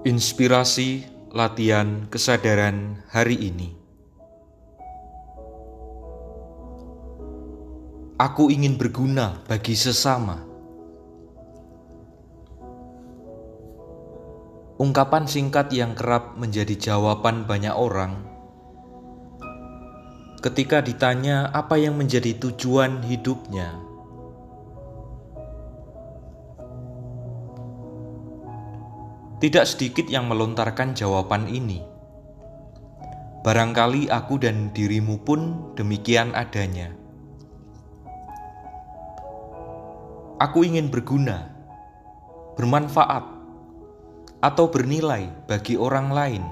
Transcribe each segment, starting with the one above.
Inspirasi latihan kesadaran hari ini. Aku ingin berguna bagi sesama. Ungkapan singkat yang kerap menjadi jawaban banyak orang ketika ditanya apa yang menjadi tujuan hidupnya. Tidak sedikit yang melontarkan jawaban ini. Barangkali aku dan dirimu pun demikian adanya. Aku ingin berguna, bermanfaat, atau bernilai bagi orang lain.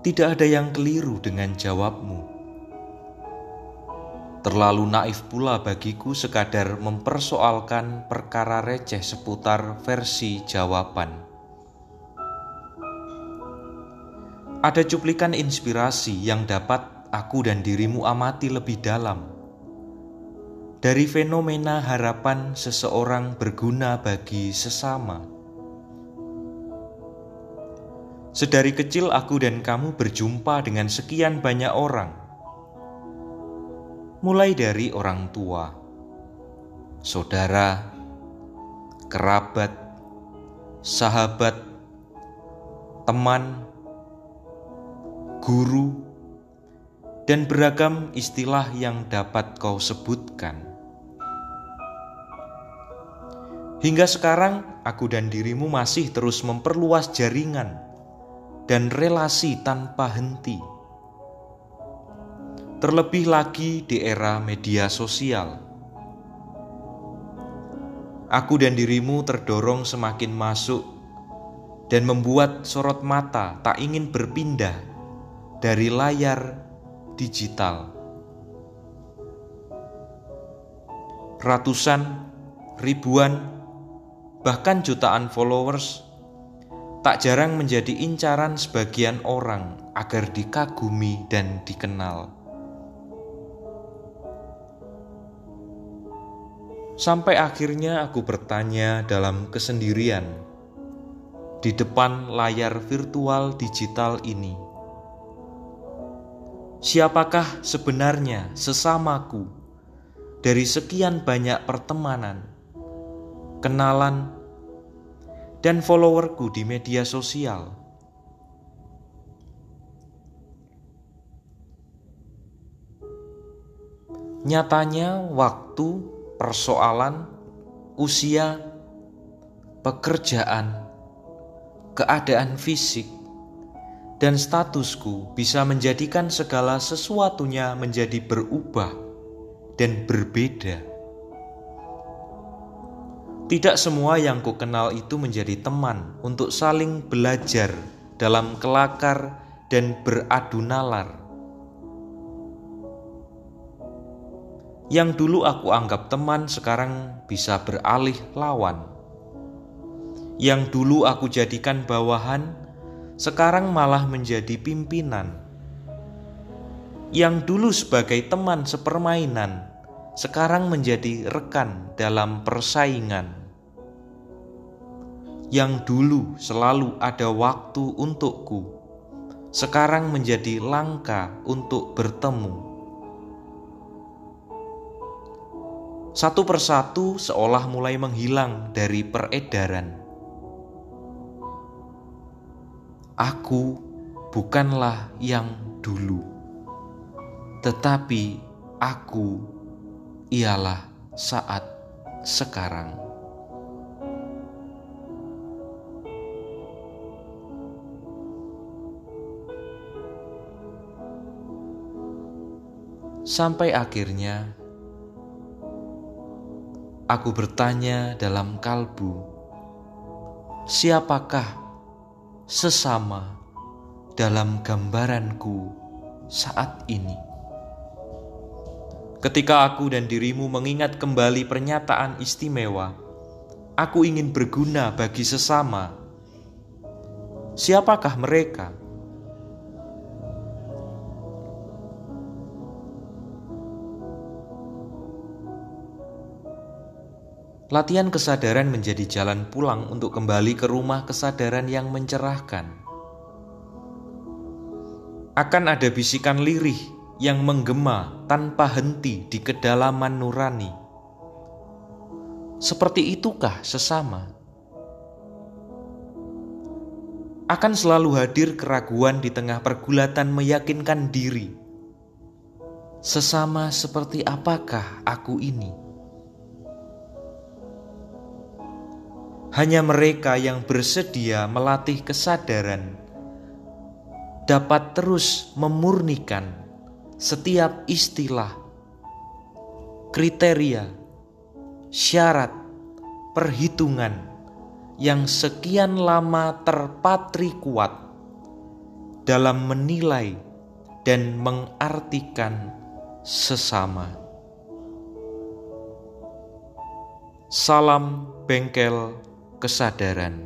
Tidak ada yang keliru dengan jawabmu. Terlalu naif pula bagiku sekadar mempersoalkan perkara receh seputar versi jawaban. Ada cuplikan inspirasi yang dapat aku dan dirimu amati lebih dalam. Dari fenomena harapan seseorang berguna bagi sesama. Sedari kecil aku dan kamu berjumpa dengan sekian banyak orang mulai dari orang tua, saudara, kerabat, sahabat, teman, guru, dan beragam istilah yang dapat kau sebutkan. Hingga sekarang, aku dan dirimu masih terus memperluas jaringan dan relasi tanpa henti terlebih lagi di era media sosial. Aku dan dirimu terdorong semakin masuk dan membuat sorot mata tak ingin berpindah dari layar digital. Ratusan, ribuan, bahkan jutaan followers tak jarang menjadi incaran sebagian orang agar dikagumi dan dikenal. Sampai akhirnya aku bertanya dalam kesendirian di depan layar virtual digital ini. Siapakah sebenarnya sesamaku dari sekian banyak pertemanan, kenalan, dan followerku di media sosial? Nyatanya, waktu persoalan, usia, pekerjaan, keadaan fisik, dan statusku bisa menjadikan segala sesuatunya menjadi berubah dan berbeda. Tidak semua yang ku kenal itu menjadi teman untuk saling belajar dalam kelakar dan beradu nalar. Yang dulu aku anggap teman sekarang bisa beralih lawan. Yang dulu aku jadikan bawahan sekarang malah menjadi pimpinan. Yang dulu sebagai teman sepermainan sekarang menjadi rekan dalam persaingan. Yang dulu selalu ada waktu untukku, sekarang menjadi langka untuk bertemu satu persatu seolah mulai menghilang dari peredaran. Aku bukanlah yang dulu, tetapi aku ialah saat sekarang. Sampai akhirnya Aku bertanya dalam kalbu, siapakah sesama dalam gambaranku saat ini? Ketika aku dan dirimu mengingat kembali pernyataan istimewa, aku ingin berguna bagi sesama. Siapakah mereka? Latihan kesadaran menjadi jalan pulang untuk kembali ke rumah kesadaran yang mencerahkan. Akan ada bisikan lirih yang menggema tanpa henti di kedalaman nurani. Seperti itukah sesama? Akan selalu hadir keraguan di tengah pergulatan meyakinkan diri. Sesama seperti apakah aku ini? Hanya mereka yang bersedia melatih kesadaran dapat terus memurnikan setiap istilah, kriteria, syarat, perhitungan yang sekian lama terpatri kuat dalam menilai dan mengartikan sesama. Salam bengkel kesadaran.